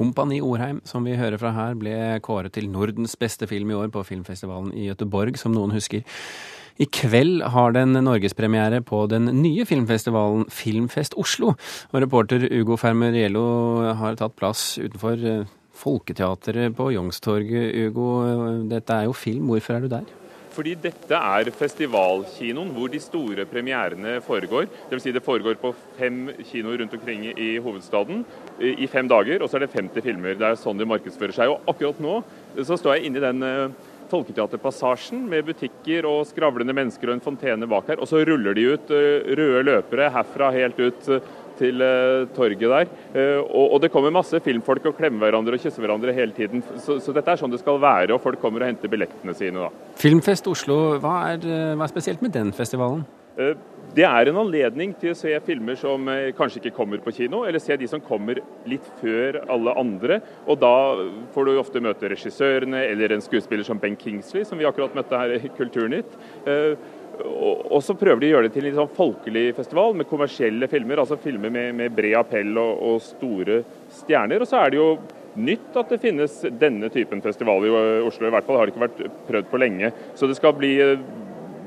'Kompani Orheim', som vi hører fra her, ble kåret til Nordens beste film i år på filmfestivalen i Gøteborg, som noen husker. I kveld har den norgespremiere på den nye filmfestivalen Filmfest Oslo. Og reporter Ugo Fermeriello har tatt plass utenfor eh, Folketeatret på Youngstorget. Ugo, dette er jo film. Hvorfor er du der? Fordi dette er festivalkinoen hvor de store premierene foregår. Dvs. Si det foregår på fem kinoer rundt omkring i hovedstaden i fem dager, og så er det 50 filmer. Det er sånn de markedsfører seg. Og akkurat nå så står jeg inne i den eh, Folketeaterpassasjen med butikker og skravlende mennesker og en fontene bak her. Og så ruller de ut eh, røde løpere herfra helt ut eh, til torget der. Og, det kommer masse filmfolk og klemmer hverandre og kysser hverandre hele tiden. Så, så, dette er sånn det skal være, og folk kommer og henter billettene sine da. Filmfest Oslo, hva er, hva er spesielt med den festivalen? Det er en anledning til å se filmer som eh, kanskje ikke kommer på kino, eller se de som kommer litt før alle andre. Og da får du ofte møte regissørene eller en skuespiller som Ben Kingsley, som vi akkurat møtte her i Kulturnytt. Eh, og så prøver de å gjøre det til en sånn folkelig festival med kommersielle filmer, altså filmer med, med bred appell og, og, store stjerner. Og så er det jo nytt at det finnes denne typen festival i Oslo, i hvert fall har det ikke vært prøvd på lenge. Så det skal bli eh,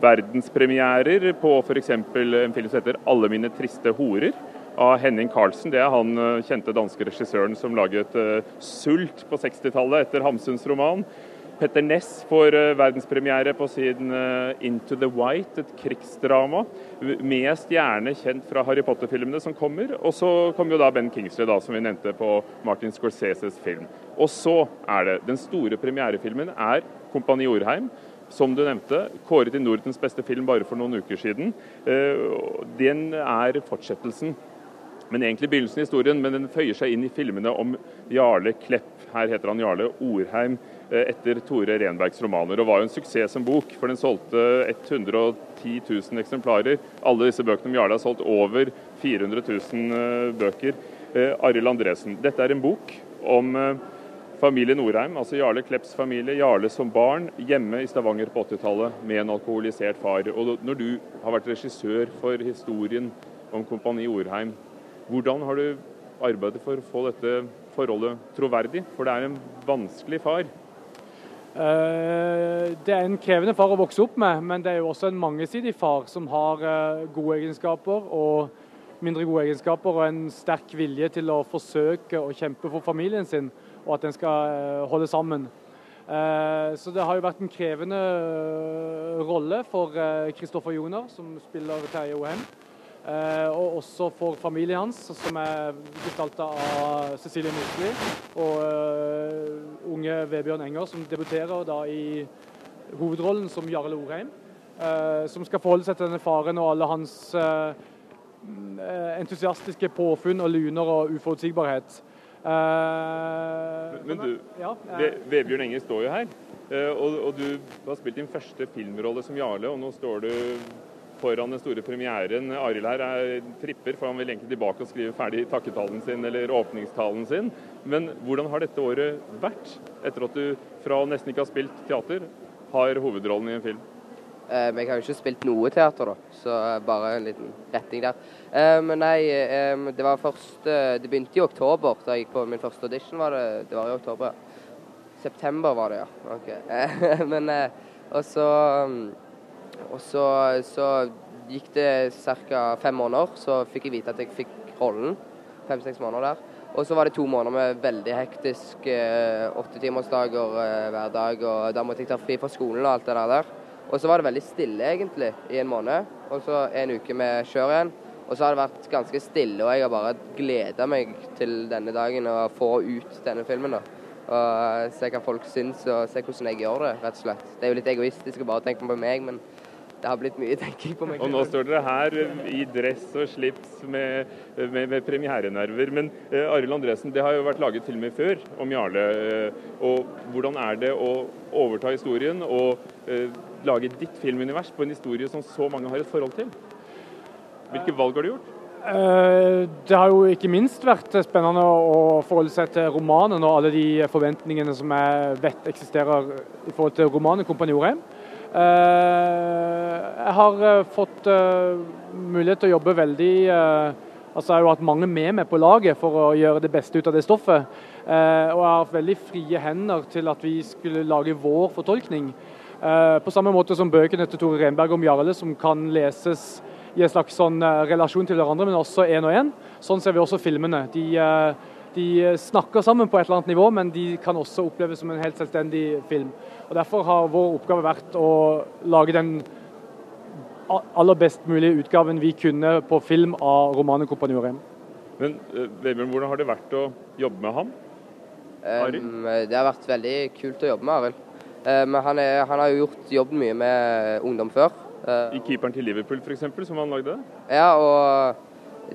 verdenspremierer på f.eks. en film som heter 'Alle mine triste horer' av Henning Carlsen. Det er han eh, kjente danske regissøren som laget uh, 'Sult' på 60-tallet etter Hamsuns roman. Petter Ness får uh, verdenspremiere på sin uh, 'Into the White', et krigsdrama. Mest gjerne kjent fra Harry Potter-filmene som kommer. Og så kommer jo da Ben Kingsley, da, som vi nevnte, på Martin Scorseses film. Og så er det Den store premierefilmen er 'Kompani Orheim' som du nevnte, kåret til Nordens beste film bare for noen uker siden. Eh, den er fortsettelsen. Men egentlig begynnelsen i historien, men den føyer seg inn i filmene om Jarle Klepp. Her heter han Jarle Orheim, eh, etter Tore Renbergs romaner. Og var jo en suksess som bok, for den solgte 110 000 eksemplarer. Alle disse bøkene om Jarle har solgt over 400 000 eh, bøker. Arild Andresen, dette er en bok om Familie Norheim, altså Jarle Klepps familie, Jarle som barn, hjemme i Stavanger på 80-tallet med en alkoholisert far. Og Når du har vært regissør for historien om Kompani Orheim, hvordan har du arbeidet for å få dette forholdet troverdig? For det er en vanskelig far. Eh, det er en krevende far å vokse opp med, men det er jo også en mangesidig far som har eh, gode egenskaper og mindre gode egenskaper, og en sterk vilje til å forsøke å kjempe for familien sin og at den skal eh, holde sammen. Så det har jo vært en krevende rolle for Kristoffer Joner, som spiller Terje Ohem. Og også for familien hans, som er gestalta av Cecilie Mosli og Vebjørn Enger, som debuterer da i hovedrollen som Jarle Orheim. Som skal forholde seg til denne faren og alle hans entusiastiske påfunn og luner og uforutsigbarhet. Uh, men du, ja, Vebjørn Enger står jo her. Og, og, du har spilt din første filmrolle som Jarle, og nå står du foran den store premieren. Arild her er tripper, for han vil egentlig tilbake og skrive ferdig takketalen sin eller åpningstalen sin. Men hvordan har dette året vært, etter at du fra nesten ikke har spilt teater, har hovedrollen i en film? Um, jeg har jo ikke spilt noe teater, da, så bare en liten retting der. Um, men nei, um, det var først Det begynte i oktober, da jeg gikk på min første audition. var Det det var i oktober. September var det, ja. Ok. men uh, Og så Og så, så gikk det ca. fem måneder, så fikk jeg vite at jeg fikk rollen. Fem-seks måneder der. Og så var det to måneder med veldig hektisk uh, åttetimersdager uh, hver dag. Og da måtte jeg ta fri fra skolen og alt det der. Og så var det veldig stille egentlig i en måned. Og så en uke med kjør igjen. Og så har det vært ganske stille, og jeg har bare gleda meg til denne dagen og få ut denne filmen. da. Og se hva folk syns, og se hvordan jeg gjør det, rett og slett. Det er jo litt egoistisk å bare tenke på meg, men det har blitt mye tenking på meg. Og nå står dere her i dress og slips med, med, med premierenerver. Men eh, Arild Andresen, det har jo vært laget filmer før om Jarle. Uh, og hvordan er det å overta historien og eh, lage ditt filmunivers på en historie som så mange har et forhold til. Hvilke valg har du gjort? Eh, det har jo ikke minst vært spennende å forholde seg til romanen og alle de forventningene som jeg vet eksisterer i forhold til romanen 'Kompani Orheim'. Eh, jeg har eh, fått mulighet til å jobbe veldig Altså, jeg har jo hatt mange med meg på laget for å gjøre det beste ut av det stoffet. Eh, og jeg har hatt veldig frie hender til at vi skulle lage vår fortolkning. Eh, på samme måte som bøkene til Tore Renberg om Jarle, som kan leses i en slags sånn eh, relasjon til hverandre, men også én og én. Sånn ser vi også filmene. De, eh, de, snakker sammen på et eller annet nivå, men de kan også oppleves som en helt selvstendig film. Og Derfor har vår oppgave vært å lage den aller best mulige utgaven vi kunne på film av romanen 'Kompanjorem'. Men uh, Vebjørn, hvordan har det vært å jobbe med han? Um, det har vært veldig kult å jobbe med Arild. Men han, er, han, har jo gjort jobben mye med ungdom før. I 'Keeperen til Liverpool' f.eks., som han lagde? Ja, og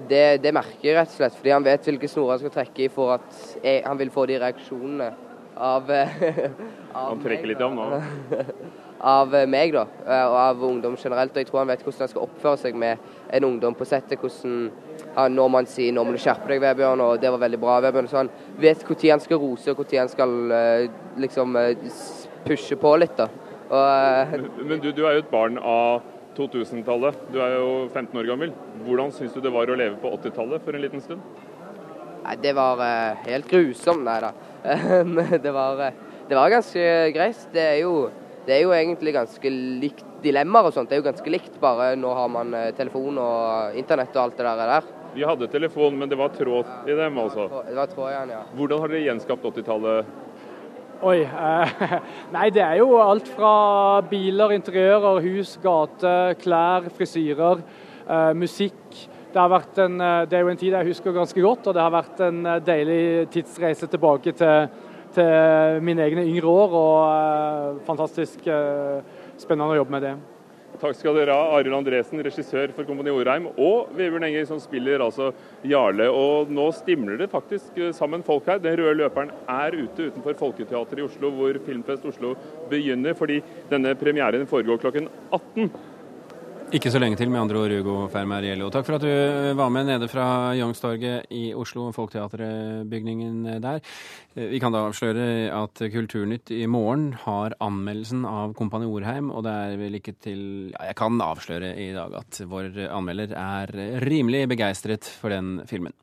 det, det, merker jeg rett og slett. Fordi han vet hvilke snorer han skal trekke i for at jeg, han vil få de reaksjonene av, av Han trekker meg, litt av nå? av meg da, og av ungdom generelt. og Jeg tror han vet hvordan han skal oppføre seg med en ungdom på settet. hvordan han, Når man sier 'nå må du skjerpe deg', Vebjørn, og 'det var veldig bra', Vebjørn. Så han vet når han skal rose, og når han skal eh, liksom eh, pushe på litt. da. Og, men, Men du, du er jo et barn av 2000-tallet. Du er jo 15 år gammel. Hvordan syns du det var å leve på 80-tallet for en liten stund? Nei, Det var uh, helt grusomt, nei da. det, var, det var ganske greit. Det er jo det er jo egentlig ganske likt dilemmaer og sånt. Det er jo ganske likt, bare nå har man eh, telefon og internett og alt det der. der. Vi hadde telefon, men det var tråd i dem, altså? Det var tråd igjen, ja. Hvordan har dere gjenskapt 80-tallet? Oi. Eh, nei, det er jo alt fra biler, interiører, hus, gate, klær, frisyrer, eh, musikk. Det, en, eh, det, er jo en tid jeg husker ganske godt, og det har vært en eh, deilig tidsreise tilbake til til mine egne yngre år, og eh, fantastisk uh, spennende å jobbe med det. Takk skal dere ha, Arild Andresen, regissør for Kompani Orheim, og Vebjørn Enger, som spiller altså Jarle. Og nå stimler det faktisk eh, sammen folk her. Den røde løperen er ute utenfor Folketeatret i Oslo, hvor Filmfest Oslo begynner, fordi denne premieren foregår klokken 18. Ikke så lenge til, med andre ord, Hugo Fermariello. Takk for at du eh, var med nede fra Youngstorget i Oslo, Folketeatret-bygningen der. Eh, vi kan da avsløre at Kulturnytt i morgen har anmeldelsen av Kompani Orheim, og det er vel ikke til ja, Jeg kan avsløre i dag at vår anmelder er rimelig begeistret for den filmen.